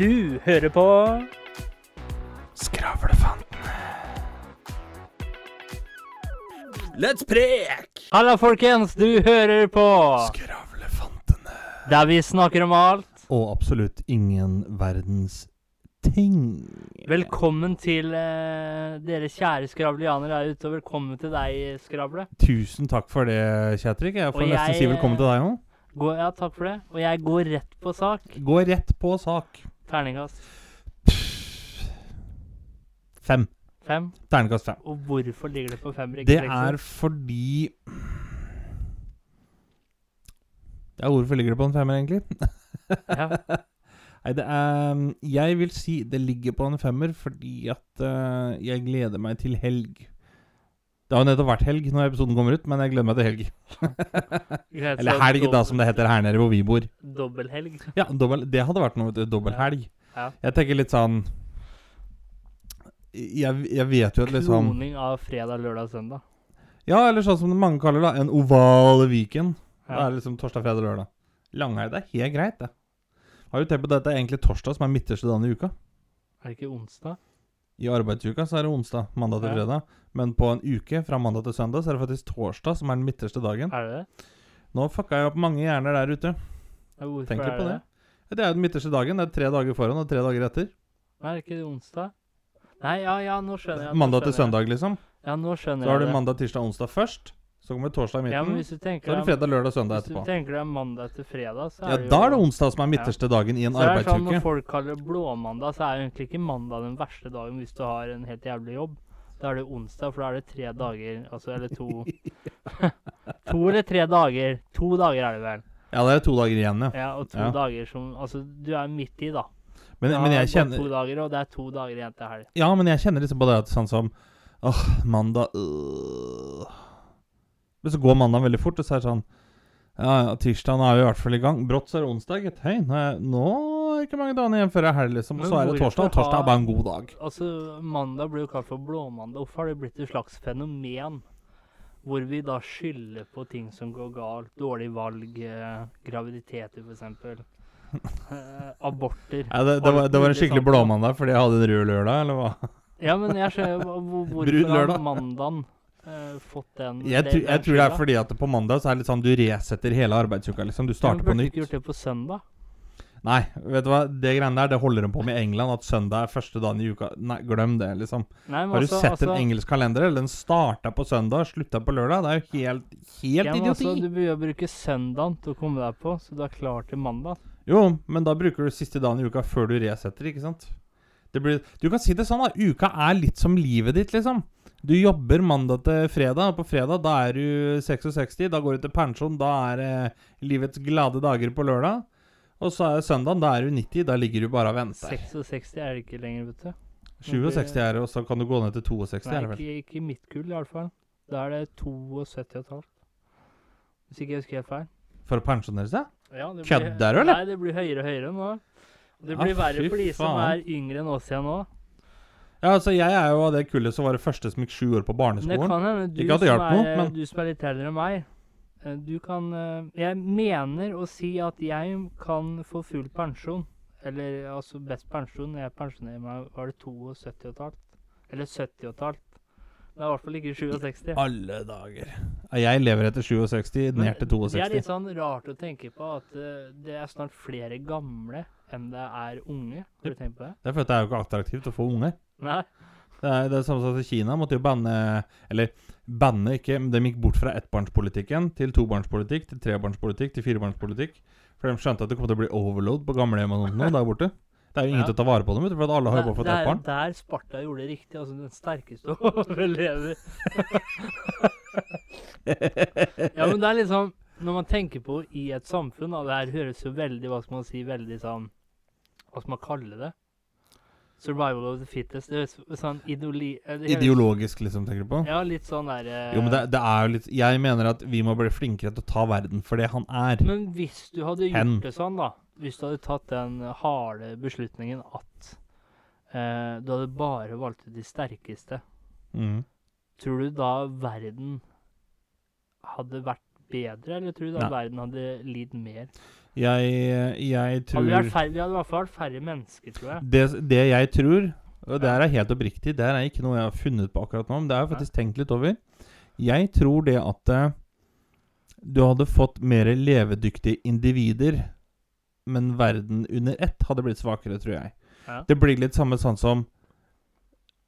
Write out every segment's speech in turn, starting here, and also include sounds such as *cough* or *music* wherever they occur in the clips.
Du hører på Skravlefantene. Let's prek! Halla, folkens. Du hører på Skravlefantene. Der vi snakker om alt. Og absolutt ingen verdens ting. Velkommen til eh, dere kjære skravlianere der ute, og velkommen til deg, Skravle. Tusen takk for det, Kjetrik. Jeg får Og nesten jeg, si velkommen til deg òg. Gå, ja, takk for det. Og jeg går rett på sak. Gå rett på sak. Terningkast Fem. fem. Terningkast fem. Og hvorfor ligger det på femmer? Det er fordi Ja, hvorfor ligger det på en femmer, egentlig? ja. *laughs* Nei, det er Jeg vil si det ligger på en femmer fordi at uh, jeg gleder meg til helg. Det har jo nettopp vært helg når episoden kommer ut, men jeg gleder meg til helg. *laughs* Eller helg, da, som det heter her nede hvor vi bor. Dobbelhelg. Ja, dobbel, det hadde vært noe. vet du, Dobbel. Ja. Jeg tenker litt sånn jeg, jeg vet jo at liksom Kloning av fredag, lørdag, søndag. Ja, eller sånn som mange kaller det, en oval weekend. Det er liksom torsdag, fredag, lørdag. Langhelg det er helt greit, det. Har jo tenkt på at dette er egentlig torsdag som er midterste dagen i uka. Er det ikke onsdag? I arbeidsuka så er det onsdag, mandag til fredag. Men på en uke fra mandag til søndag så er det faktisk torsdag som er den midterste dagen. Er det det? Nå fucka jeg opp mange hjerner der ute. Hvorfor Tenk litt på det? det. Det er jo den midterste dagen. Det er tre dager foran og tre dager etter. Er det ikke onsdag? Nei, ja, ja, nå skjønner jeg. nå Mandag til jeg. søndag, liksom. Ja, nå skjønner jeg Så har du mandag, tirsdag, onsdag først. Så kommer torsdag i Ja, men midten. hvis du Så tenker det fredag, lørdag, søndag etterpå. Hvis du tenker tenker deg mandag til fredag, så er Ja, det jo da er det onsdag som er midterste dagen i en Så er det sånn. Når folk kaller det blåmandag, så er det egentlig ikke mandag den verste dagen hvis du har en helt jævlig jobb. Da er det onsdag, for da er det tre dager, altså eller to *laughs* To eller tre dager. To dager er det vel. Ja, det er to dager igjen, ja. Ja, og to Ja. dager som Altså, du er midt i, da. Men, Du men jeg kjenner To dager, og det er to dager igjen til helg. Ja, men jeg kjenner liksom på det at sånn som Åh, mandag øh. Men så går mandagen veldig fort, og så er det sånn Ja, ja, tirsdagen er jo i hvert fall i gang. Brått så er det onsdag, gitt. Hei, nå er, nå er det ikke mange dagene igjen før det er helg, liksom. Og så er det torsdag, og torsdag er bare en god dag. Altså, mandag blir jo kalt for blåmandag. Hvorfor har det blitt et slags fenomen? Hvor vi da skylder på ting som går galt. Dårlig valg, eh, graviditeter f.eks. *laughs* Eh, aborter. Ja, det, det, var, det var en skikkelig blåmandag fordi jeg hadde en rød lørdag, eller hva? Ja, men jeg ser *laughs* hvorfor lørdag. mandagen eh, fått den Jeg, den- tror- jeg tror det er fordi at på mandag så er det litt sånn du resetter hele arbeidsuka, liksom. Du starter starter nytt Du Burde ikke gjort det på søndag? Nei, vet du hva, det greiene der, det holder de på med i England, at søndag er første dagen i uka. Nei, glem det, liksom. Nei, Har du også, sett altså, en engelsk kalender? Eller den starta på søndag, slutta på lørdag? Det er jo helt, helt ja, men idioti. altså, Du bør bruke søndagen til å komme deg på, så du er klar til mandag. Jo, men da bruker du siste dagen i uka før du resetter, ikke sant? Det blir, du kan si det sånn, da. Uka er litt som livet ditt, liksom. Du jobber mandag til fredag, og på fredag da er du 66, da går du til pensjon, da er det livets glade dager på lørdag. Og så er søndagen, da er du 90, da ligger du bare og venter. 66 er det ikke lenger, vet du. 67 er det, og så kan du gå ned til 62, Nei, er det vel? ikke, ikke i mitt kull, i hvert fall. Da er det 72,5. Hvis ikke jeg husker helt feil. For å pensjonere seg? Ja, det blir- Kødder du, eller? Nei, det blir høyere og høyere nå. Det Ja, blir verre fy for de som faen. er yngre enn oss igjen nå. Ja, altså Jeg er jo av det kullet som var det første som gikk sju år på barneskolen. det kan hende du, Ikke at det hjalp noe, men- du som er litt eldre enn meg eh, Du kan eh, Jeg mener å si at jeg kan få full pensjon. Eller altså best pensjon. Jeg pensjonerer meg Var det 72,5? Eller 70,5? Det er i hvert fall ikke 67. Alle dager. Jeg lever etter 67, Men ned til Det er litt sånn rart å tenke på at eh, det er snart flere gamle enn det er unge. Har du tenkt på det? Det er fordi det er jo ikke attraktivt å få unge. Nei. Det er det er samme som Kina måtte jo banne Eller banne ikke, men de gikk bort fra ettbarnspolitikken til tobarnspolitikk, til trebarnspolitikk, til firebarnspolitikk. For de skjønte at det kom til å bli overload på gamlehjem og noe der borte. Det er jo ingen Ja. til å ta vare på dem, vet du, for alle har jo bare fått det ett er barn. der Sparta gjorde det riktig. Altså den sterkeste *laughs* overlever. *laughs* ja, men det er liksom Når man tenker på i et samfunn og Det her høres jo veldig Hva skal man si Veldig sånn Hva skal man kalle det? Survival of the fittest. Det er sånn idoli... eh, Ideologisk, liksom, tenker du på? Ja, litt sånn der uh... Jo, men det, det er jo litt Jeg mener at vi må bli flinkere til å ta verden for det han er. Men hvis du hadde gjort Hen. det sånn, da Hvis du hadde tatt den harde beslutningen at uh, du hadde bare valgt ut de sterkeste, Mm. tror du da verden hadde vært bedre, eller tror du da Nei. verden hadde lidd mer? Jeg, jeg Hadde vi, vært færre, vi hadde i hvert fall vært færre mennesker, tror jeg. det, det jeg tror, og det her er helt oppriktig, det her er ikke noe jeg har funnet på akkurat nå, men det har jeg faktisk tenkt litt over. Jeg tror det at eh, du hadde fått mer levedyktige individer, men verden under ett hadde blitt svakere, tror jeg. Ja. Det blir litt samme sånn som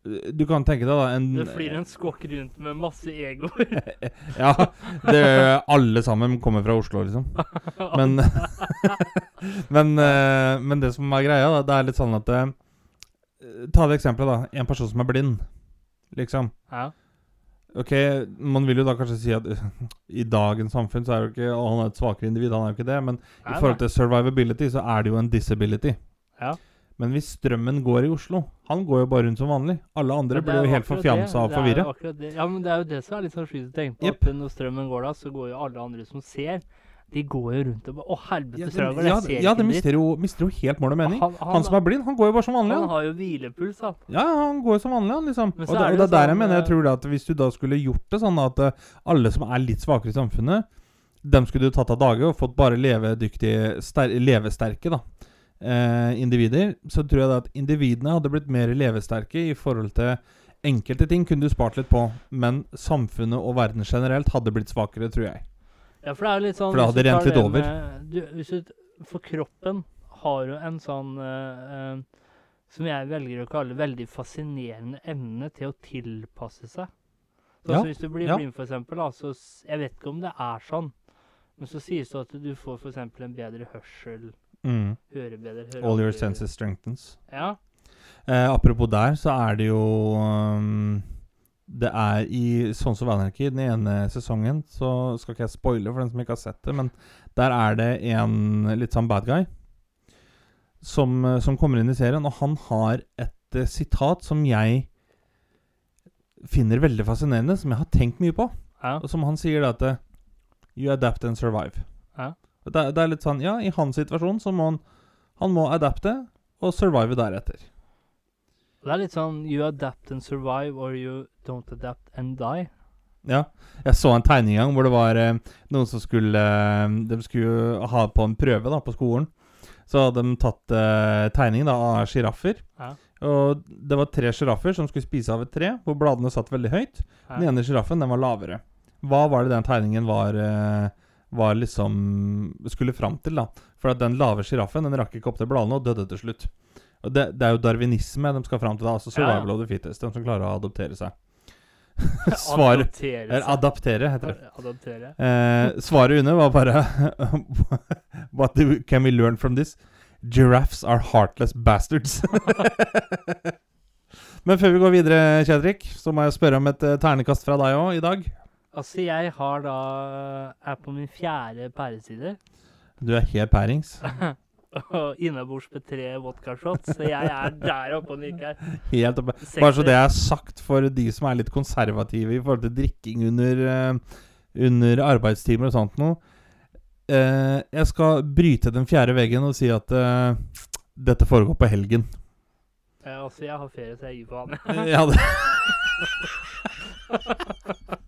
Du kan tenke deg da en Det flyr en skokk rundt med masse egoer. *laughs* Ja, det, alle sammen kommer fra Oslo, liksom. Men, *laughs* men, eh, men det som er greia, da, det er litt sånn at eh, Ta det eksempelet, da. En person som er blind, liksom. ja. Ok, Man vil jo da kanskje si at *laughs* i dagens samfunn så er jo ikke og han er et svakere individ, han er jo ikke det. Men i forhold nei. til survivability så er det jo en disability. Ja. Men hvis strømmen går i Oslo Han går jo bare rundt som vanlig. Alle andre blir jo helt forfjamsa og forvirra. Ja, men det er jo det som er litt sånn sjukt å tenke på. Yep. At når strømmen går da, så går jo alle andre som ser, de går jo rundt og bare Å, helvete, Ja, strømmen ja, jeg ser ja, ikke det mister jo, mister jo helt mål og mening. Han, han, Han som er blind, han går jo bare som vanlig. han Han. har jo hvilepuls, han. Ja, han går jo som vanlig, han, liksom. Og, det, er og det det er der jeg sånn, mener jeg eh, tror at hvis du da skulle gjort det sånn at eh, alle som er litt svakere i samfunnet, dem skulle du tatt av dage og fått bare levedyktige, ster levesterke da, eh, individer, så tror jeg da at individene hadde blitt mer levesterke i forhold til Enkelte ting kunne du spart litt på, men samfunnet og verden generelt hadde blitt svakere, tror jeg. Ja, for det er litt sånn For det hadde det rent litt over. med- Du, hvis du, for kroppen har jo en sånn eh, eh, Som jeg velger å kalle veldig fascinerende evne til å tilpasse seg. Så Ja, altså, hvis du blir ja. blind, for eksempel, da, så Jeg vet ikke om det er sånn, men så sies det at du får eksempel en bedre hørsel, Mm. hører bedre hører All your senses strengthens. Ja. Eh, apropos der, så er det jo um, Det er i Sons of Anarchy, den ene sesongen, så skal ikke jeg spoile for den som ikke har sett det, men der er det en litt sånn bad guy som, eh, som kommer inn i serien, og han har et uh, sitat som jeg finner veldig fascinerende, som jeg har tenkt mye på. ja. Og som han sier da at eh, You adapt and survive. Ja. Det, det er litt sånn Ja, i hans situasjon så må han Han må adapte og survive deretter. Det er litt sånn You adapt and survive, or you don't adapt and die. Ja. Jeg så en tegning en gang hvor det var eh, noen som skulle eh, De skulle ha på en prøve da på skolen. Så hadde de tatt eh, tegning da av sjiraffer. Ja. Og det var tre sjiraffer som skulle spise av et tre, hvor bladene satt veldig høyt. Ja. Den ene sjiraffen den var lavere. Hva var det den tegningen var eh, Var liksom Skulle fram til, da? For at den lave sjiraffen den rakk ikke opp til bladene og døde til slutt. Og det, det er jo darwinisme de skal fram til, da. Altså Survival ja. of the fittest. De som klarer å adoptere seg. *laughs* Svar Eller seg. adaptere, heter det. Adaptere. Eh, svaret under var bare *laughs* What can we learn from this? Giraffes are heartless bastards. *laughs* Men før vi går videre, Kjedrik, så må jeg spørre om et eh, ternekast fra deg òg i dag. Altså, jeg har da er på min fjerde pæreside. Du er helt pærings. *laughs* Og innabords med tre vodkashots. Så jeg er der oppe og nikker. Helt oppe. Bare så det er sagt for de som er litt konservative i forhold til drikking under, eh, under arbeidstimer og sånt noe. Eh, jeg skal bryte den fjerde veggen og si at eh, dette foregår på helgen. Ja, altså, jeg har ferie, så jeg gir faen. ja, det, *laughs*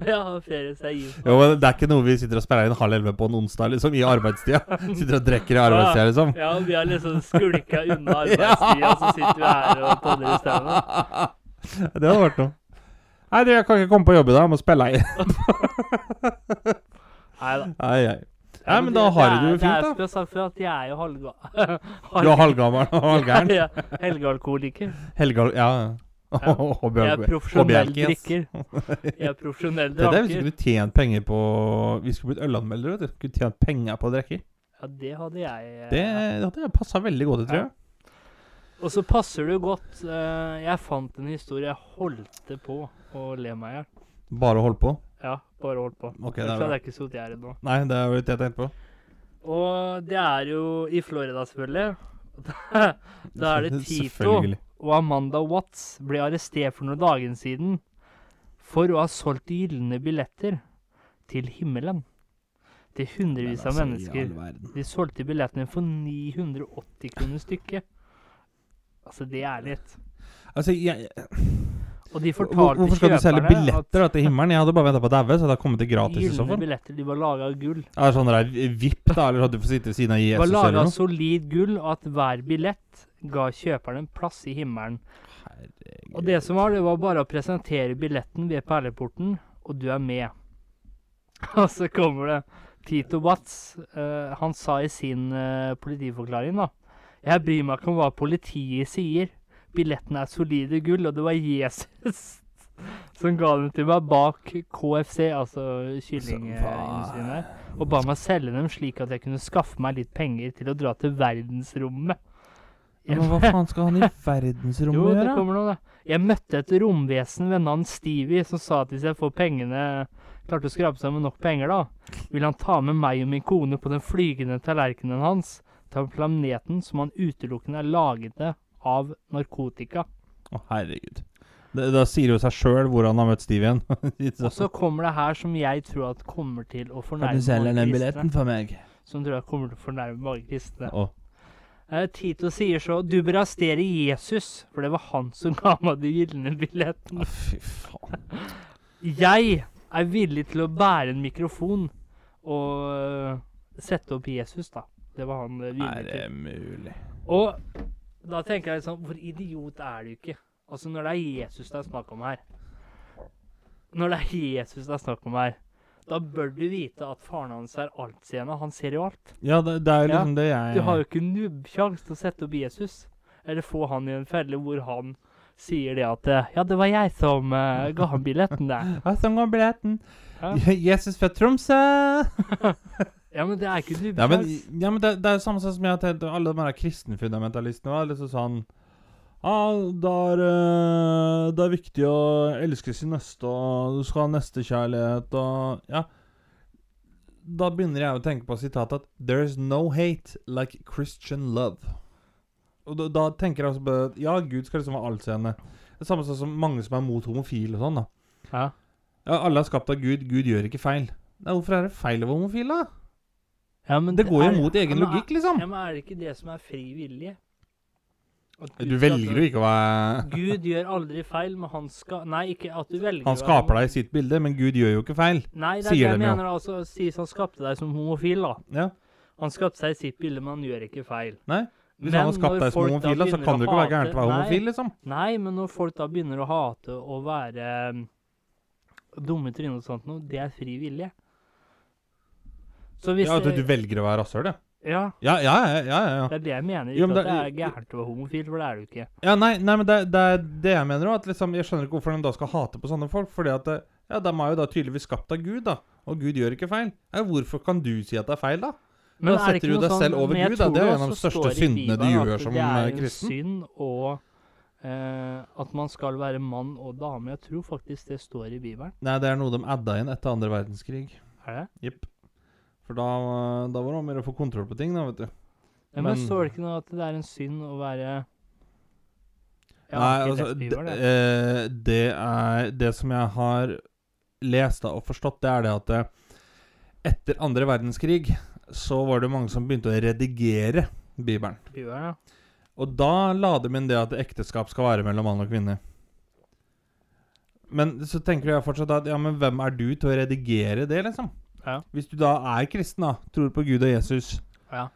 *laughs* Har ferie, så jeg gir jo, men det er ikke noe vi sitter og spiller inn halv elleve på en onsdag, liksom, i arbeidstida. *laughs* Sitter og drikker i arbeidstida, liksom. Ja, vi har liksom skulka unna arbeidstida, så sitter vi her og podder i stedet. *laughs* Det hadde vært noe. Nei, du, jeg kan ikke komme på jobb i dag. Jeg må spille inn. Nei da. Nei, nei. Nei, men da har du det jo fint, da. Det er som jeg har sagt før, at jeg er jo halvga... Du er halvgammel og halvgæren. Ja, Helgealkoholiker. Helgal... Ja. Ja. Hobby- *laughs* Jeg er profesjonell drikker. Jeg er profesjonell Det er hvis vi skulle tjent penger på Vi skulle blitt ølanmeldere, vet du. Skulle tjent penger på å drikke. Ja, det hadde jeg. Det, Det hadde jeg passa veldig godt, tror jeg. Og så passer det jo godt eh, Jeg fant en historie jeg holdt på å le meg i hjel. Bare holdt på. Ja, bare holdt på. Okay, det er Ellers hadde jeg ikke sittet her ennå. Nei, det er jo det jeg tenkte på. Og det er jo i Florida, selvfølgelig. *laughs* da er det *laughs* Tito. Og Amanda Watts ble arrestert for noen dager siden for å ha solgt gylne billetter til himmelen til hundrevis av altså, mennesker. De solgte billettene for 980 kroner stykket. Altså, det er litt. Altså, jeg Og de fortalte Hvorfor skal du selge billetter til himmelen? Jeg hadde bare venta på å daue, så det hadde kommet til gratis gylne fall. billetter de var laga av gull. Ja, sånn der VIP, da, eller at du får sitte ved siden av Jesus? De var laga av solid gull, og at hver billett ga kjøperen en plass i himmelen. Herregud. Og det som var, det var bare å presentere billetten ved perleporten, og du er med. *laughs* Og så kommer det Tito Batz. Uh, han sa i sin uh, politiforklaring, da Jeg bryr meg ikke om hva politiet sier. Billetten er solide gull, og det var Jesus *laughs* som ga den til meg bak KFC, altså kyllingindustrien her, og ba meg selge dem slik at jeg kunne skaffe meg litt penger til å dra til verdensrommet. Ja, Men hva faen skal han i *laughs* verdensrommet Jo, det kommer noe, da. Jeg møtte et romvesen ved navn Stevie som sa at hvis jeg får pengene Klarte å skrape sammen nok penger, da, vil han ta med meg og min kone på den flygende tallerkenen hans til planeten som han utelukkende er laget av narkotika. Å, herregud. Det, da sier jo seg sjøl hvor han har møtt Steve igjen. *laughs* Og så kommer det her som jeg tror at kommer til å fornærme mange kristne. for meg? Som tror jeg kommer til å fornærme mange kristne. Eh, Tito sier så Du bør arrestere Jesus, for det var han som ga meg de gylne billettene. fy faen. Jeg er villig til å bære en mikrofon og øh, sette opp Jesus, da. Det var han øh, Er villig det til. mulig? Og da tenker jeg sånn Hvor idiot er du ikke? Altså, når det er Jesus det er snakk om her Når det er Jesus det er snakk om her, da bør du vite at faren hans er altseende. Han ser jo alt. Ja, det, det er Ja, liksom det jeg Du har jo ikke nubbsjanse til å sette opp Jesus. Eller få han i en felle hvor han sier det at øh, Ja, det var jeg som uh, ga ham billetten det. *laughs* Ja, som ga billetten. Ja. Jesus fra Tromsø! *laughs* Ja, men det er ikke Ja, men, ja, men det, det er jo samme som jeg har tenkt Alle de her kristenfundamentalistene var liksom sånn Ja, det er, eh, det er viktig å elske sin neste, og du skal ha nestekjærlighet, og Ja. Da begynner jeg å tenke på sitatet at There's no hate like Christian love. Og da, da tenker jeg også på Ja, Gud skal liksom være allseende. Det samme som mange som er mot homofile og sånn, da. Ja. Ja, alle er skapt av Gud. Gud gjør ikke feil. Nei, hvorfor er det feil å være homofil, da? Ja, men Det går jo mot egen men logikk, liksom. Ja, men er det ikke det som er fri vilje? Du velger jo ikke å være Gud gjør aldri feil, men han skal Nei, ikke at du velger Han å skaper deg i sitt bilde, men Gud gjør jo ikke feil. Nei, det er det jeg mener. altså Sies han skapte deg som homofil, da. Ja. Han skapte seg i sitt bilde, men han gjør ikke feil. Nei. Hvis Men han har skapt deg som homofil, da, så kan du ikke være gærent å være homofil, liksom. Nei, men når folk da begynner å hate og være um, dumme tryner og sånt noe, det er fri vilje. Så hvis Ja, At du velger å være rasshøl, ja. Ja, Ja, ja, ja. ja, ja. det er det jeg mener. Ikke Jo, men at det er gærent å være homofil, for det er du ikke. ja nei, nei, men det, det er det jeg mener òg. Liksom, jeg skjønner ikke hvorfor de da skal hate på sånne folk. Fordi at ja, de er jo da tydeligvis skapt av Gud, da. Og Gud gjør ikke feil. Ja, hvorfor kan du si at det er feil, da? Men Da er setter du deg selv sånn- over Gud, da. Det er jo en av de største syndene du gjør som kristen. det er eh, en kristen. synd og Uh, at man skal være mann og dame. Jeg tror faktisk det står i Bibelen. Nei, det er noe de adda inn etter andre verdenskrig. Er det? Jepp. For da, da var det mer å få kontroll på ting, da, vet du. Ja, men Men- står det ikke noe at det er en synd å være ja, Nei, altså, det, eh, det er Det som jeg har lest da, og forstått, det er det at eh, etter andre verdenskrig så var det mange som begynte å redigere Bibelen. Bibelen, ja. Og da la de inn det at ekteskap skal være mellom mann og kvinne. Men så tenker jeg fortsatt at ja, men hvem er du til å redigere det, liksom? Ja. Hvis du da er kristen, da, tror på Gud og Jesus Ja.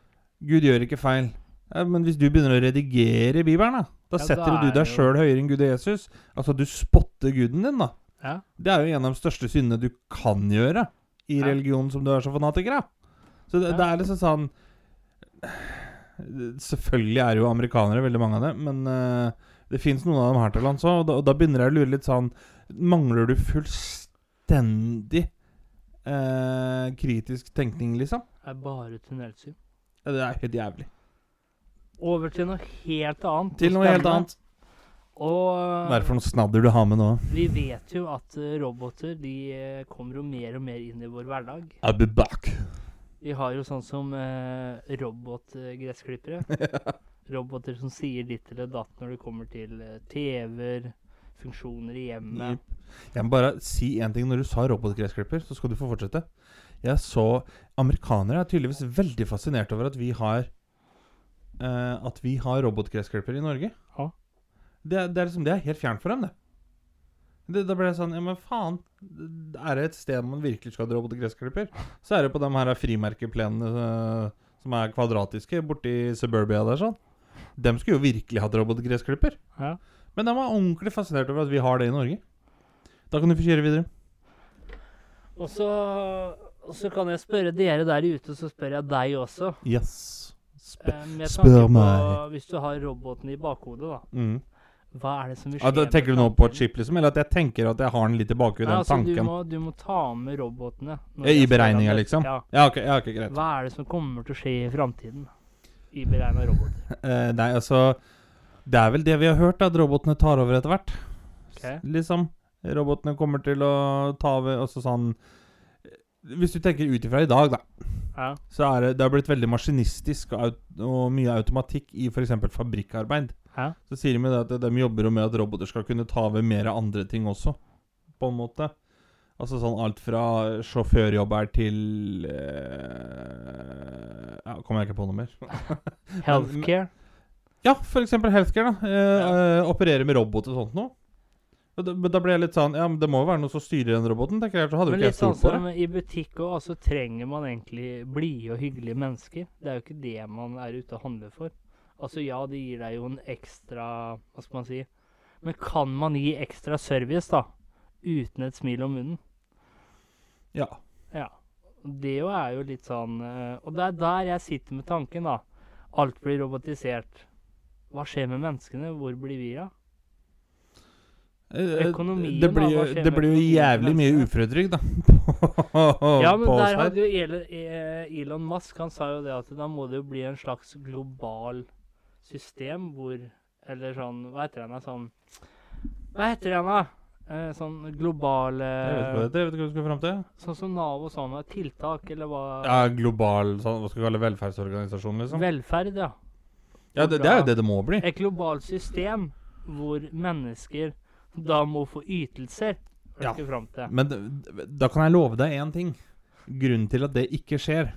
Gud gjør ikke feil. Ja, men hvis du begynner å redigere Bibelen, da, da Ja, da setter du deg sjøl høyere enn Gud og Jesus. Altså, du spotter guden din, da. ja. Det er jo en av de største syndene du kan gjøre i Ja. religion som du er så fanatiker av. Så det, det er liksom sånn Selvfølgelig er jo amerikanere, veldig mange av dem, men uh, det fins noen av dem her til lands òg, og, og da begynner jeg å lure litt sånn Mangler du fullstendig eh, kritisk tenkning, liksom? Det er bare tunnelsyn. Ja, Det er helt jævlig. Over til noe helt annet. Til noe helt annet. Og Hva er det for noe snadder du har med nå? vi vet jo at eh, roboter de eh, kommer jo mer og mer inn i vår hverdag. I'll be back. Vi har jo sånn som eh, robotgressklippere. *laughs* Roboter som sier ditt eller datt når det kommer til eh, TV-er, funksjoner i hjemmet. Jeg må bare si én ting. Når du sa robotgressklipper, så skal du få fortsette. Jeg så Amerikanere er tydeligvis veldig fascinert over at vi har eh, At vi har robotgressklipper i Norge. Ja. Det, det, er liksom, det er helt fjernt for dem, det. Det, da ble jeg sånn Ja, men faen. Er det et sted man virkelig skal ha robotgressklipper, så er det på de her frimerkeplenene øh, som er kvadratiske borti Suburbia der, sånn. Dem skulle jo virkelig hatt robotgressklipper. Ja. Men jeg var ordentlig fascinert over at vi har det i Norge. Da kan du få kjøre videre. Og så, og så kan jeg spørre dere der ute, så spør jeg deg også. Yes. Sp Eh, spør meg. på. Hvis du har roboten i bakhodet, da. mm. Hva er det som vil skje ja, da tenker du nå på et chip, liksom? Eller at jeg tenker at jeg har den litt i bakhodet, den altså, du, tanken? må, du må ta med robotene. i beregninga, liksom? Ja. Ja, okay, ja, ok, greit. Hva er det som kommer til å skje i framtiden? I beregna roboter. *laughs* Eh, nei, altså Det er vel det vi har hørt, at robotene tar over etter hvert. Okay. Liksom. Robotene kommer til å ta over også sånn Hvis du tenker ut ifra i dag, da, Ja. så er det, det har blitt veldig maskinistisk og, og mye automatikk i f.eks. fabrikkarbeid. Ja. Så sier de at de jobber med at roboter skal kunne ta over mer andre ting også, på en måte. Altså sånn alt fra sjåførjobber til eh, Ja, kommer jeg ikke på noe mer. Healthcare. *laughs* Ja, f.eks. healthcare. da eh, eh, Operere med robot og sånt noe. Men da- Men da ble jeg litt sånn Ja, men det må jo være noe som styrer den roboten. tenker jeg, Så hadde jo Men ikke litt sånn stolt på som det. i butikk òg, så trenger man egentlig blide og hyggelige mennesker. Det er jo ikke det man er ute og handler for. Altså ja, det gir deg jo en ekstra Hva skal man si Men kan man gi ekstra service, da? Uten et smil om munnen? Ja. Ja. Det jo er jo litt sånn eh, Og det er der jeg sitter med tanken, da. Alt blir robotisert. Hva skjer med menneskene? Hvor blir vi av? Eh, Økonomien, det blir, jo- da, det blir jo jævlig mye uføretrygd, da. Ja, *laughs* men der hadde jo Elon, eh, Musk Han sa jo det at da må det jo bli en slags global system hvor Eller sånn Hva heter den da? Sånn Hva heter den da? Eh, sånn global Jeg vet ikke hva du skal fram til. Sånn som Nav og sånn. Tiltak, eller hva Ja, global sånn, Hva skal vi kalle? Velferdsorganisasjon, liksom? Velferd, ja. Ja, det, det er jo det det må bli. Et globalt system hvor mennesker da må få ytelser. Ja. Men da kan jeg love deg én ting. Grunnen til at det ikke skjer,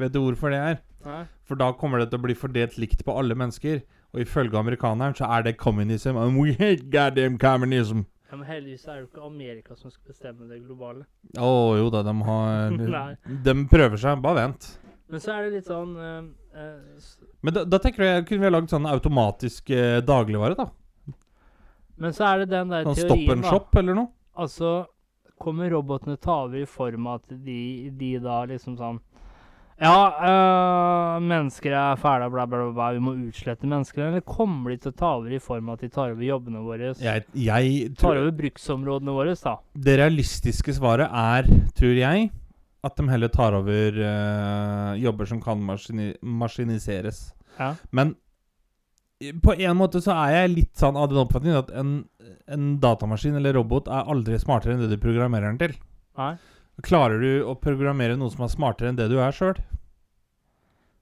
vet du hvorfor det er? Nei? For da kommer det til å bli fordelt likt på alle mennesker. Og ifølge amerikaneren så er det communism. And we hate goddamn communism. Ja, men heldigvis er det jo ikke Amerika som skal bestemme det globale. Å jo da, de har. *laughs* De prøver seg. Bare vent. Men så er det litt sånn s- Men da, da tenker jeg kunne vi ha lagd sånn automatisk eh, dagligvare, da. Men så er det den der Sånn stop teorien, and da. shop eller noe. Altså, kommer robotene ta over i form av at de, de da liksom sånn Ja, øh, mennesker er fæle, bla, bla, bla, bla, vi må utslette mennesker. Eller kommer de til å ta over i form av at de tar over jobbene våre? Jeg, jeg Tar over bruksområdene våre, da. Det realistiske svaret er, tror jeg, at de heller tar over uh, jobber som kan maskini maskiniseres. Ja. Men på en måte så er jeg litt sånn av den oppfatningen at en, en datamaskin eller robot er aldri smartere enn det du programmerer den til. Nei. Klarer du å programmere noe som er smartere enn det du er sjøl?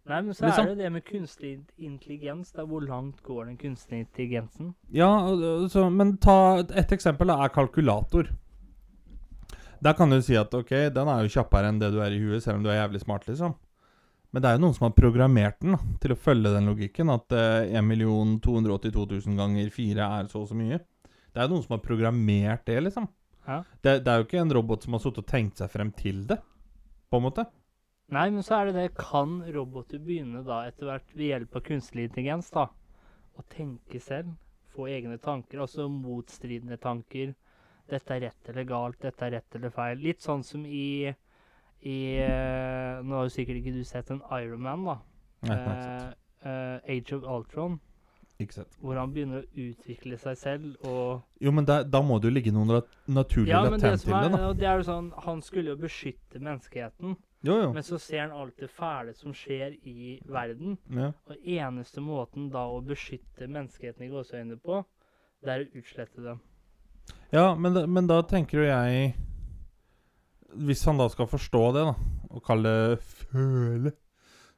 Nei, men så Liksom. er det det med kunstig intelligens. Da, hvor langt går den kunstige intelligensen? Ja, så, men ta et eksempel da, er kalkulator. Der kan du si at ok, den er jo kjappere enn det du er i huet, selv om du er jævlig smart, liksom. Men det er jo noen som har programmert den da, til å følge den logikken, at eh, 1 282 000 ganger 4 er så og så mye. Det er jo noen som har programmert det, liksom. Ja. Det, det er jo ikke en robot som har sittet og tenkt seg frem til det, på en måte. Nei, men så er det det Kan roboter begynne da etter hvert ved hjelp av kunstig intelligens da å tenke selv? Få egne tanker, altså motstridende tanker. Dette er rett eller galt, dette er rett eller feil. Litt sånn som i, i uh, Nå har jo sikkert ikke du sett en Ironman, da. Nei, eh, Age of Ultron, Ikke sant. hvor han begynner å utvikle seg selv og Jo, men da, da må det jo ligge noen naturlig Ja, latent til det, da. det er jo sånn Han skulle jo beskytte menneskeheten, Jo, jo. men så ser han alt det fæle som skjer i verden. Ja. Og eneste måten da å beskytte menneskeheten i gåseøynene på, det er å utslette dem. Ja, men, da- men da tenker jo jeg Hvis han da skal forstå det, da, og kalle det føle,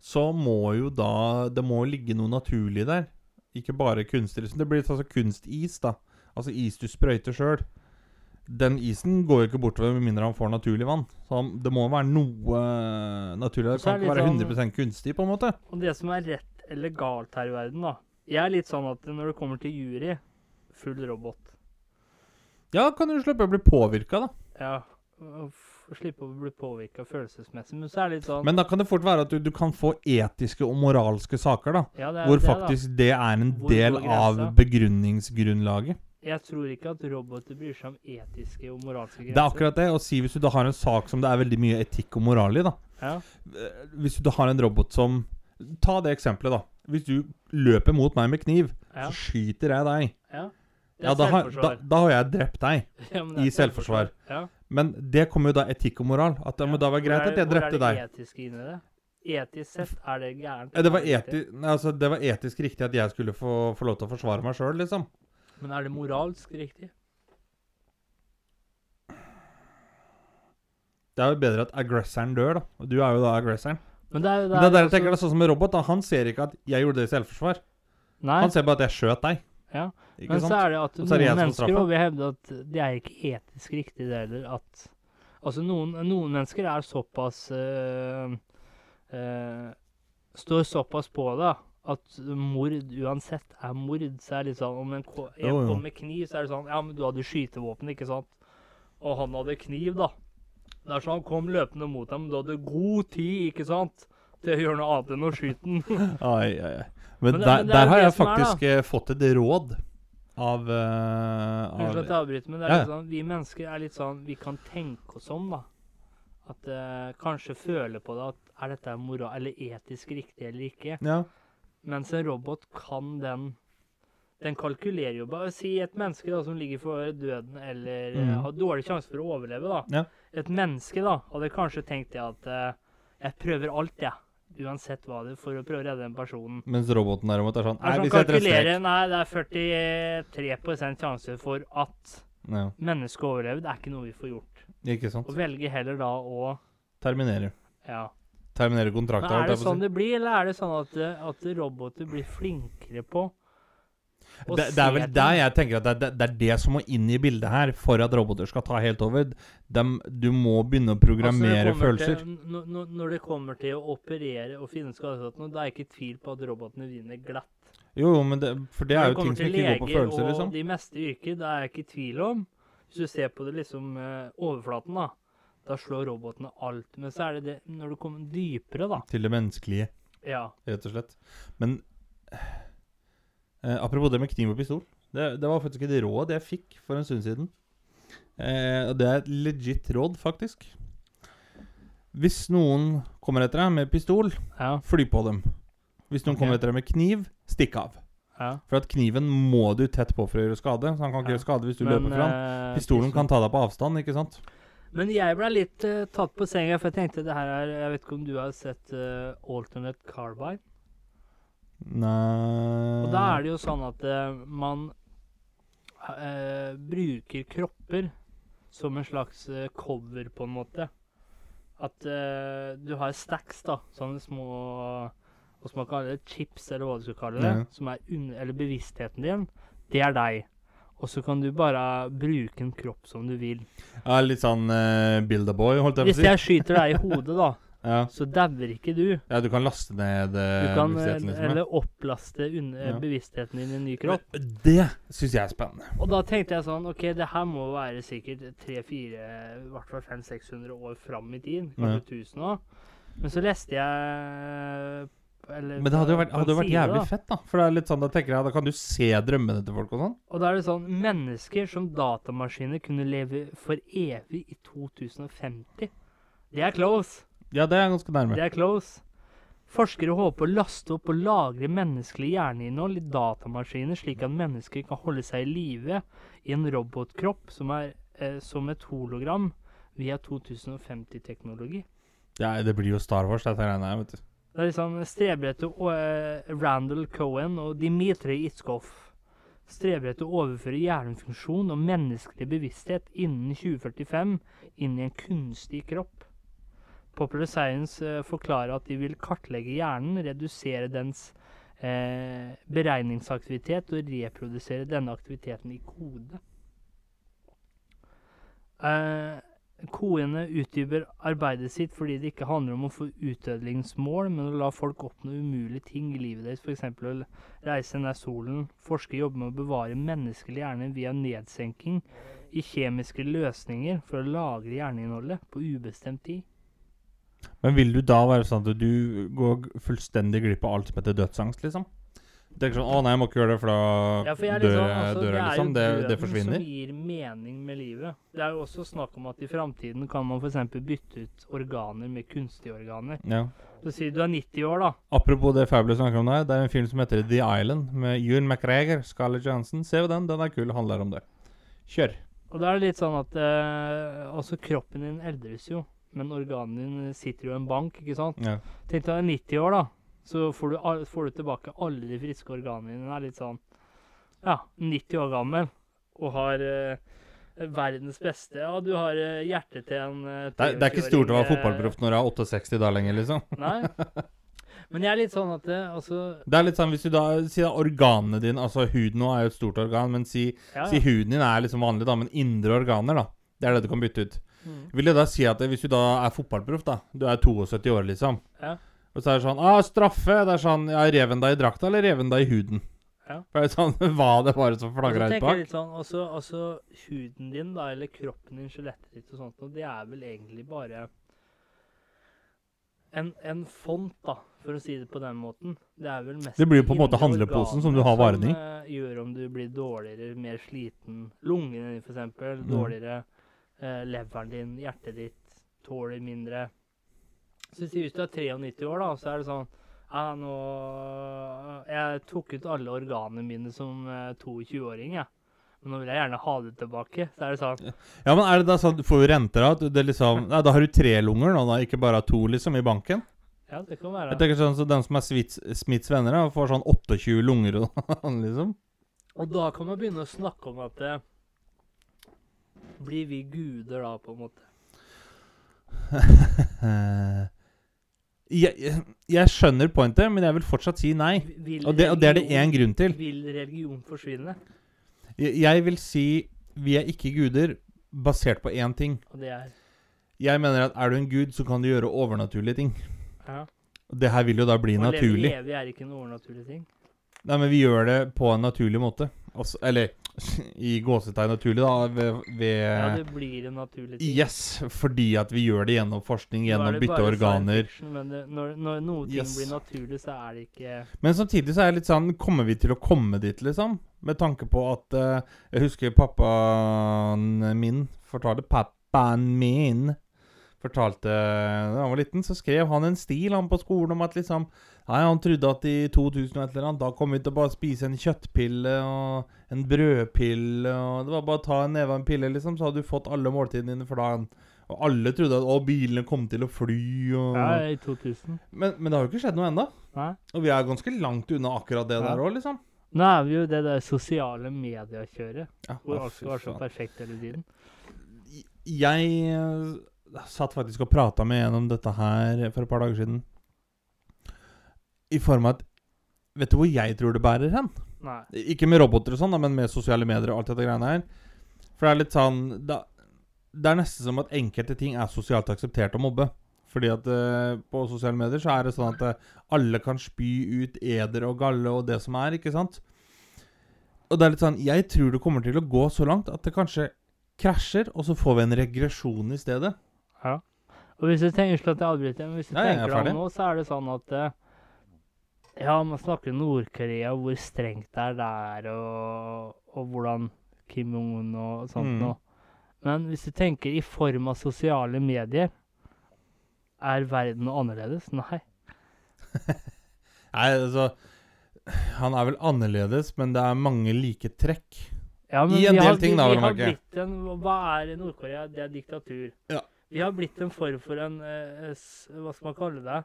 så må jo da Det må ligge noe naturlig der. Ikke bare kunstig. liksom. Det blir litt sånn som kunstis, da. Altså is du sprøyter sjøl. Den isen går jo ikke bortover med mindre han får naturlig vann. Så han, det må være noe eh, naturlig. Det Så er kan det ikke være litt sånn- 100% kunstig, på en måte. Og det som er rett eller galt her i verden, da Jeg er litt sånn at når det kommer til jury, full robot. Ja, kan du slippe å bli påvirka, da. Ja. og Slippe å bli påvirka følelsesmessig. Men så er det litt sånn Men da kan det fort være at du, du kan få etiske og moralske saker, da. ja, det er Hvor det, da. faktisk det er en Hvor del av begrunningsgrunnlaget. Jeg tror ikke at roboter bryr seg om etiske og moralske grenser. Det er akkurat det. Og si hvis du da har en sak som det er veldig mye etikk og moral i, da. Ja. Eh, Hvis du da har en robot som Ta det eksempelet, da. Hvis du løper mot meg med kniv, Ja. så skyter jeg deg. ja. Ja, da har, da, da har jeg drept deg. *laughs* Ja, i selvforsvar. Ja. Men det kommer jo da etikk og moral. At det må da være greit at jeg drepte deg. Hvor er det etiske inni det? Etisk sett er det gærent. Det var, eti altså, det var etisk riktig at jeg skulle få, få lov til å forsvare meg sjøl, liksom. Men er det moralsk riktig? Det er jo bedre at aggressoren dør, da. Og du er jo da aggressoren. Men det er jo Men det er der jeg tenker det er sånn som en robot. da Han ser ikke at jeg gjorde det i selvforsvar. Nei, Han ser bare at jeg skjøt deg. Ja, Ikke men sant? så er det at Og så er det jeg noen som mennesker straffa. og vil hevde at det er ikke etisk riktig det heller. At Altså, noen, noen mennesker er såpass øh, øh, Står såpass på det at mord uansett er mord. Så er det litt sånn Om en, ko- en Jo, jo. kommer med kniv, så er det sånn Ja, men du hadde skytevåpen, ikke sant? Og han hadde kniv, da. Det er sånn Han kom løpende mot deg, men du hadde god tid, ikke sant? Til å gjøre noe annet enn å skyte den. *laughs* Ai, ai, ai. Men, Men det- der, men det er der jo har det jeg som er, da. faktisk eh, fått et råd av, eh, Unnskyld at jeg avbryter, men det er Ja, litt sånn, vi mennesker er litt sånn Vi kan tenke oss om, da. At uh, Kanskje føle på det at er dette moral, eller etisk riktig eller ikke. Ja. Mens en robot kan den Den kalkulerer jo bare. Si et menneske da som ligger for døden eller mm. Mhm. har dårlig sjanse for å overleve. da. Ja. Et menneske da hadde kanskje tenkt det at uh, jeg prøver alt, jeg. Uansett hva det er, for å prøve å redde den personen. Mens roboten derimot er sånn Nei, vi sånn setter strek. Nei, det er 43 sjanse for at Ja, mennesket overlever. Det er ikke noe vi får gjort. ikke sant. Og velger heller da å Terminere. Ja. Terminerer Men er det jeg sånn det blir, eller er det sånn at, at roboter blir flinkere på Det, det er vel det der jeg tenker at det, det, det er det som må inn i bildet her for at roboter skal ta helt over. De, du må begynne å Altså, programmere altså følelser. Til, når det kommer til å operere og finne skadesatt da er jeg ikke tvil på at robotene vinner glatt. Jo, jo, men det, for det er jo kommer ting som ikke går på leger følelser, liksom. Og de meste yrker, det er jeg ikke i tvil om. Hvis du ser på det liksom eh, overflaten, da, da slår robotene alt. Men så er det det når du kommer dypere, da. Til det menneskelige, Ja. rett og slett. Men eh, apropos det med kniv og pistol. Det, det var faktisk et råd jeg fikk for en stund siden. Eh, og det er et legit råd, faktisk. Hvis noen kommer etter deg med pistol, Ja. fly på dem. Hvis noen Ok. kommer etter deg med kniv, stikk av. ja. For at kniven må du tett på for å gjøre skade. Så han kan ikke Ja. gjøre skade hvis du Men, løper fra han. eh, Pistolen kan ta deg på avstand, ikke sant? Men jeg ble litt eh, tatt på senga, for jeg tenkte det her er Jeg vet ikke om du har sett eh, Alternate Carbine? Nei Og da er det jo sånn at uh, man uh, bruker kropper som en slags uh, cover, på en måte. At du har stacks, da. Sånne små Hva skal man kalle det? Chips, eller hva du skal kalle det. Ja. Som er under, eller bevisstheten din. Det er deg. Og så kan du bare bruke en kropp som du vil. Ja, litt sånn uh, Build-a-boy, holdt jeg på å si. Hvis jeg skyter deg i hodet, da, Ja. så dauer ikke du. ja, du kan laste ned Du uh, kan bevisstheten, eh, liksom. eller opplaste eh, Ja. bevisstheten din i en ny kropp. Men Det syns jeg er spennende. Og da tenkte jeg sånn OK, det her må være sikkert 300-400, i hvert fall 500-600 år fram i tid. Kanskje 1000 òg. Men så leste jeg eller, Men det hadde jo vært, hadde vært jævlig da. fett, da. For det er litt sånn, da tenker jeg, da kan du se drømmene til folk og sånn. Og da er det sånn Mennesker som datamaskiner kunne leve for evig i 2050. Det er close. Ja, det er ganske nærme. Det er close. Forskere håper å laste opp og lagre menneskelig hjerneinnhold i datamaskiner, slik at mennesker kan holde seg i live i en robotkropp som er eh, som et hologram via 2050-teknologi. Ja, det blir jo Star Wars, dette regner jeg, vet du. Det er liksom streber etter å, eh, Randall Cohen og Dimitri Itzkov streber etter å overføre hjernefunksjon og menneskelig bevissthet innen 2045 inn i en kunstig kropp. Popular Science eh, forklarer at de vil kartlegge hjernen, redusere dens eh, beregningsaktivitet og reprodusere denne aktiviteten i kode. Eh, Koene utdyper arbeidet sitt fordi det ikke handler om å få utødelingsmål, men å la folk oppnå umulige ting i livet deres, f.eks. å reise nær solen. Forskere jobber med å bevare menneskelig hjerne via nedsenking i kjemiske løsninger for å lagre hjerneinnholdet på ubestemt tid. Men vil du da være sånn at du går fullstendig glipp av alt som heter dødsangst, liksom? Tenker sånn 'Å nei, jeg må ikke gjøre det, for da Ja, for jeg liksom, dør, liksom, jeg- altså, dør det jeg', er liksom. jo Det, det døden som gir mening med livet. Det er jo også snakk om at i framtiden kan man f.eks. bytte ut organer med kunstige organer. Ja. Så sier du er 90 år, da. Apropos det Fabulous snakker om der, det er en film som heter The Island, med Ewan McGregor, Scarlett Johansson. Se jo den, den er kul, handler om det. Kjør. Og da er det litt sånn at eh, også kroppen din eldres jo, men organene dine sitter jo i en bank, ikke sant? Ja. Tenk deg 90 år, da. Så får du, får du tilbake alle de friske organene dine. Er litt sånn Ja, 90 år gammel og har eh, verdens beste Ja, du har eh, hjertet til en eh, Det, er, det er ikke stort å være 23-åring, fotballproff når du er 68 da lenger, liksom. Nei. *laughs* Men jeg er litt sånn at det, altså Det er litt sånn hvis du da sier organene dine Altså huden nå er jo et stort organ, men si, ja, si huden din er liksom vanlig, da, men indre organer, da. Det er det du kan bytte ut. Mm. Vil det da si at hvis du da er fotballproff, da Du er 72 år, liksom. Ja. Og så er det sånn ah, straffe. Det er sånn Ja, reven deg i drakta, eller reven deg i huden? Ja. For det er sånn *laughs* Hva det var som flagra ut bak? sånn, altså, også huden din, da, eller kroppen din, skjelettet ditt og sånt, og det er vel egentlig bare en, en font, da, for å si det på den måten. Det er vel mest Det blir jo på en måte handleposen som du har varene i. Som uh, gjør om du blir dårligere, mer sliten. Lungene dine, for eksempel. Mm. Dårligere. Eh, leveren din, hjertet ditt tåler mindre. Så si hvis du er 93 år, da, så er det sånn ja, nå Jeg tok ut alle organene mine som eh, 22-åring, jeg. Men nå vil jeg gjerne ha det tilbake. Så er det sånn Ja, men er det da sånn Får du renter da? Det liksom Nei, da har du tre lunger nå, da, ikke bare to, liksom, i banken? Ja, det kan være. Jeg tenker sånn så Den som er Smiths, Smiths venner, da, får sånn 28 lunger og *laughs* sånn, liksom. Og da kan man begynne å snakke om at eh, Blir vi guder da, på en måte? *laughs* Jeg, jeg, skjønner pointet, men jeg vil fortsatt si nei. Vil Og det, og det er det én grunn til. Vil religion forsvinne? Jeg, jeg vil si vi er ikke guder basert på én ting. Og det er Jeg mener at er du en gud, så kan du gjøre overnaturlige ting. ja. Og Det her vil jo da bli Å leve naturlig. evig er ikke en overnaturlig ting. Nei, men vi gjør det på en naturlig måte. Også, eller i gåsetegn naturlig, da. Ved, ved Ja, det blir en naturlig ting. Yes, fordi at vi gjør det gjennom forskning, gjennom bytte organer. fiction, Men det, når, når noe ting Yes. blir naturlig, så er det ikke Men samtidig så er det litt sånn Kommer vi til å komme dit, liksom? Med tanke på at uh, Jeg husker pappaen min fortalte Pappaen min fortalte Da han var liten, så skrev han en stil han på skolen om at liksom Nei, han trodde at i 2000 og et eller annet, da kom vi til å bare spise en kjøttpille og en brødpille og Det var bare å ta en neve av en pille, liksom, så hadde du fått alle måltidene dine for dagen. Og alle trodde at å, bilene kom til å fly og Ja, i 2000. men, men det har jo ikke skjedd noe ennå. Og vi er ganske langt unna akkurat det Ja. der òg, liksom. Nå er vi jo det der sosiale mediekjøret, Ja, hvor alt skal være så perfekt hele tiden. Jeg eh, satt faktisk og prata med en om dette her for et par dager siden. I form av at Vet du hvor jeg tror det bærer hen? Nei. Ikke med roboter og sånn, men med sosiale medier og alt dette greiene her. For det er litt sånn da, Det er nesten som at enkelte ting er sosialt akseptert å mobbe. Fordi at uh, på sosiale medier så er det sånn at uh, alle kan spy ut eder og galle og det som er, ikke sant? Og det er litt sånn Jeg tror det kommer til å gå så langt at det kanskje krasjer, og så får vi en regresjon i stedet. Ja. Og hvis du tenker at jeg avbryter, men hvis du Nei, er tenker deg om nå, så er det sånn at eh, Ja, man snakker Nord-Korea, hvor strengt det er der, og, og hvordan Kim Jong-un og sånt Mm. Men hvis du tenker i form av sosiale medier, er verden noe annerledes? Nei. *laughs* Nei, altså Han er vel annerledes, men det er mange like trekk. Ja, I en del har, ting, da, vel å merke. en, Hva er Nord-Korea? Det er diktatur. Ja. Vi har blitt en form for en eh, Hva skal man kalle det?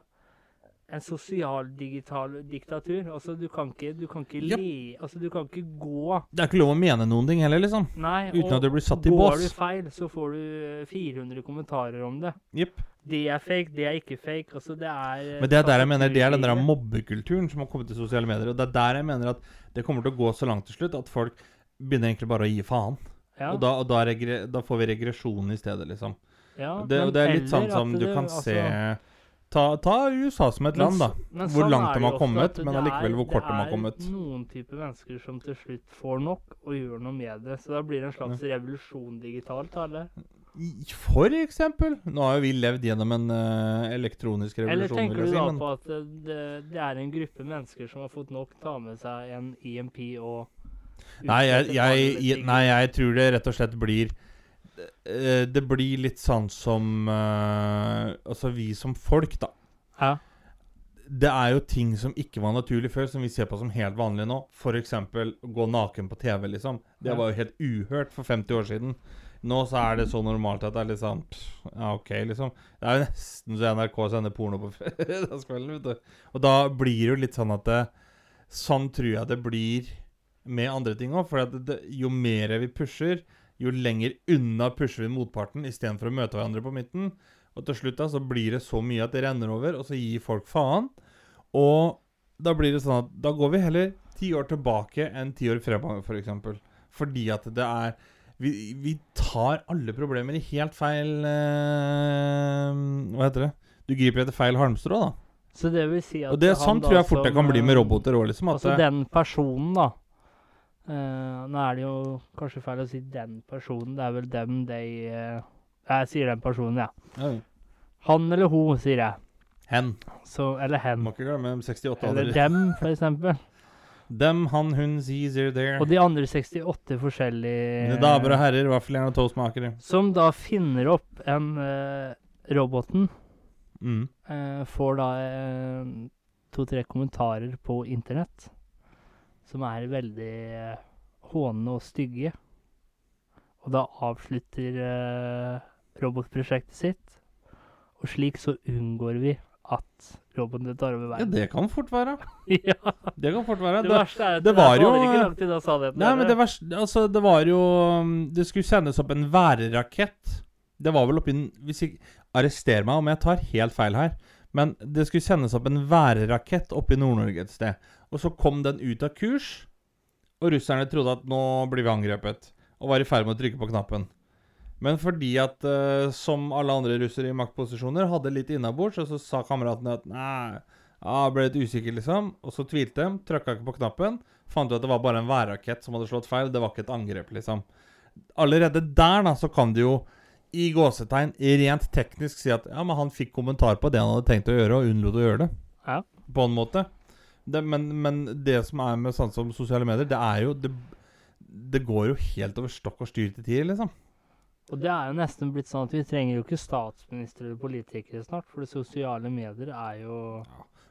En sosial-digital diktatur. Altså, du kan ikke, du kan ikke Ja. le Altså, du kan ikke gå Det er ikke lov å mene noen ting heller, liksom. Nei, Uten at du blir satt i går du feil, så får du eh, 400 kommentarer om det. Yep. Det er fake, det er ikke fake. Altså, det er eh, Men det er der jeg mener Det er den der mobbekulturen som har kommet til sosiale medier. Og det er der jeg mener at det kommer til å gå så langt til slutt at folk begynner egentlig bare å gi faen. Ja, Og da, og da, da får vi regresjon i stedet, liksom. ja, Det, det er litt sånn som du, du kan altså, se Ta, ta USA som et land, da. men Hvor sånn langt de har kommet, men allikevel hvor kort de har kommet. Det er noen typer mennesker som til slutt får nok og gjør noe med det. Så da blir det en slags revolusjon digitalt. Eller, det? For eksempel. Nå har jo vi levd gjennom en uh, elektronisk eller tenker du da si. Men på at det, det, det er en gruppe mennesker som har fått nok, ta med seg en EMP og nei, jeg, jeg, jeg, nei, jeg tror det rett og slett blir eh, Det blir litt sånn som uh, Altså, vi som folk, da. Ja. Det er jo ting som ikke var naturlig før, som vi ser på som helt vanlig nå. F.eks. gå naken på TV, liksom. Det var jo helt uhørt for 50 år siden. Nå så er det så normalt at det er litt sånn pff, Ja, OK, liksom. Det er jo nesten så NRK sender porno på *laughs* fredagskvelden, vet du. Og da blir det jo litt sånn at det, Sånn tror jeg det blir med andre ting òg. For at det, jo mer vi pusher, jo lenger unna pusher vi motparten istedenfor å møte hverandre på midten. Og til slutt da så blir det så mye at det renner over, og så gir folk faen. Og da blir det sånn at da går vi heller ti år tilbake enn ti år fremover, f.eks. For eksempel. Fordi at det er vi, vi tar alle problemer i helt feil eh, Hva heter det? Du griper etter feil halmstrå, da. Så det vil si at Og det er sånn tror jeg fort det kan bli med eh, roboter òg, liksom. At Altså den personen, da. Eh, nå er det jo kanskje feil å si 'den personen'. Det er vel 'dem', de uh, Jeg sier den personen, ja. Oi. Han eller hun, sier jeg. hen. Så, eller hen. Må ikke glemme 68 Eller dem, for eksempel. *laughs* Dem, han, hun, sie, there, there. Og de andre 68 forskjellige damer og herrer, vaffeljern og toastmakere. Som da finner opp en uh, Roboten Mm. eh, får da to-tre kommentarer på internett som er veldig eh, hånende og stygge. Og da avslutter eh, robotprosjektet sitt. Og slik så unngår vi at robotene tar over Ja, det kan fort være. *laughs* Ja, Det kan fort være. det Det, verste er at det det var jo- ikke langt unna sannheten. nei, men det verste Altså, det var jo um, Det skulle sendes opp en værrakett. Det var vel oppi Hvis jeg Arrester meg om jeg tar helt feil her. Men det skulle sendes opp en værrakett oppe i Nord-Norge et sted. Og så kom den ut av kurs, og russerne trodde at nå blir vi angrepet. Og var i ferd med å trykke på knappen. Men fordi at, eh, som alle andre russere i maktposisjoner, hadde litt innabords, og så sa kameratene at nei, ja, ble litt usikker, liksom. Og så tvilte de, trykka ikke på knappen. Fant ut at det var bare en værrakett som hadde slått feil. Det var ikke et angrep, liksom. Allerede der da, så kan du jo i gåsetegn rent teknisk si at ja, men han fikk kommentar på det han hadde tenkt å gjøre, og unnlot å gjøre det. Ja. På en måte. Det, men, men det som er med sånn som sosiale medier, det er jo Det, det går jo helt over stokk og styr til tider, liksom. Og det er jo nesten blitt sånn at vi trenger jo ikke statsministre eller politikere snart, for det sosiale medier er jo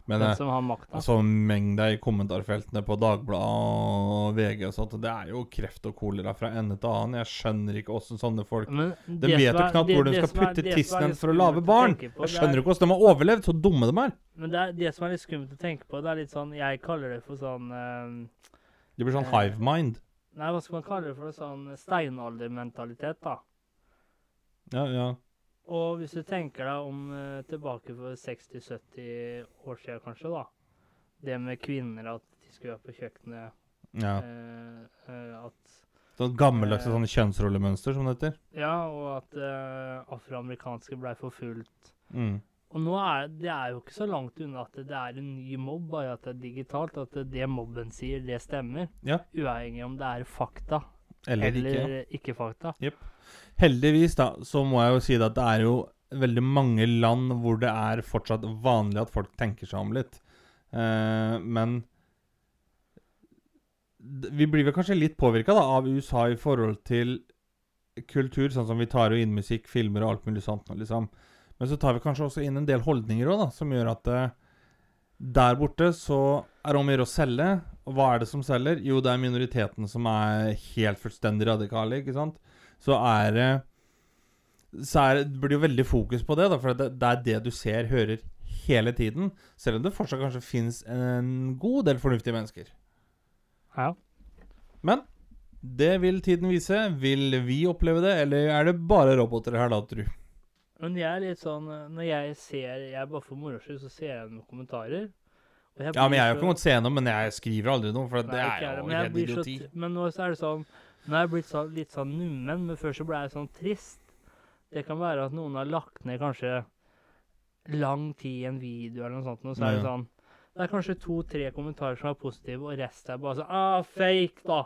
Men den eh, som har makta. altså, mengda i kommentarfeltene på Dagbladet og VG og sånt, det er jo kreft og kolera fra ende til annen. Jeg skjønner ikke åssen sånne folk Men De vet jo knapt hvor de skal putte tissen for å lage barn. Jeg skjønner er- skjønner ikke hvordan de har overlevd, så dumme de er. Men det, er, det som er litt skummelt å tenke på, det er litt sånn Jeg kaller det for sånn uh, Det blir sånn uh, hive mind. Nei, hva skal man kalle det for? Sånn steinaldermentalitet, da. Ja, ja. Og hvis du tenker deg om eh, tilbake for 60-70 år siden, kanskje, da. Det med kvinner, at de skulle være på kjøkkenet. ja. eh, eh, at Sånn gammeldagse Eh. kjønnsrollemønster, som det heter. Ja, og at eh, afroamerikanske blei forfulgt. Mm. Og nå er det er jo ikke så langt unna at det er en ny mobb, bare at det er digitalt. At det, det mobben sier, det stemmer. Ja. Uavhengig om det er fakta Eller, eller ikke. ikke, fakta. Heldigvis, da, så må jeg jo si at det er jo veldig mange land hvor det er fortsatt vanlig at folk tenker seg om litt. Eh, men vi blir vel kanskje litt påvirka av USA i forhold til kultur, sånn som vi tar jo inn musikk, filmer og alt mulig sånt. Liksom. Men så tar vi kanskje også inn en del holdninger òg, som gjør at eh, der borte så er det om å gjøre å selge. Og hva er det som selger? Jo, det er minoriteten som er helt fullstendig radikale, ikke sant? Så er det Så er, det blir jo veldig fokus på det, da, for det, det er det du ser, hører hele tiden. Selv om det fortsatt kanskje fins en god del fornuftige mennesker. Ja. Men det vil tiden vise. Vil vi oppleve det, eller er det bare roboter her, da, tru? Men jeg er litt sånn eh, Når jeg ser Jeg bare for moro skyld, så ser jeg noen kommentarer. Ja, men jeg har ikke måttet se gjennom, men jeg skriver aldri noe, for det Nei, er jo helt så idioti. Men nå så er det sånn Nå er jeg blitt sånn, litt sånn nummen, men før så ble jeg sånn trist. Det kan være at noen har lagt ned kanskje lang tid i en video eller noe sånt, og så er det sånn Det er kanskje to-tre kommentarer som er positive, og resten er bare sånn ah, fake, da.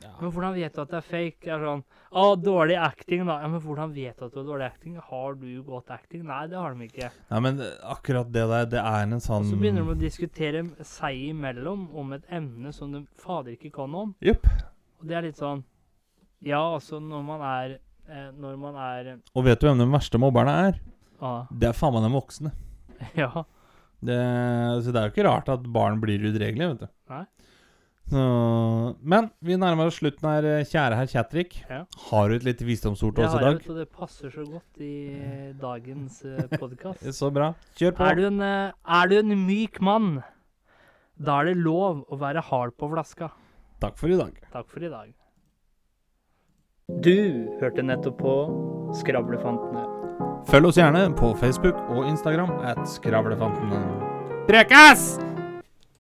Men hvordan vet du at det er fake? Det er sånn ah, dårlig acting, da. Ja, men hvordan vet du at du har dårlig acting? Har du godt acting? Nei, det har de ikke. Nei, men akkurat det der, det er en sånn Og så begynner de å diskutere seg imellom om et emne som de fader ikke kan om. Jupp. Og det er litt sånn Ja, altså, når man er eh, Når man er Og vet du hvem de verste mobberne er? ah, Det er faen meg de voksne. *laughs* Ja. Det, så det er jo ikke rart at barn blir udregelige, vet du. Nei. Så, men vi nærmer oss slutten her, eh, kjære herr Chatrik. Ja. Har du et lite visdomsord til oss i dag? Ja, det passer så godt i dagens uh, podkast. *laughs* Så bra. Kjør på. Er du, en, eh, er du en myk mann, da er det lov å være hard på flaska. Takk for i dag. Takk for i dag. Du hørte nettopp på Skravlefantene. Følg oss gjerne på Facebook og Instagram at Skravlefantene. Prekas!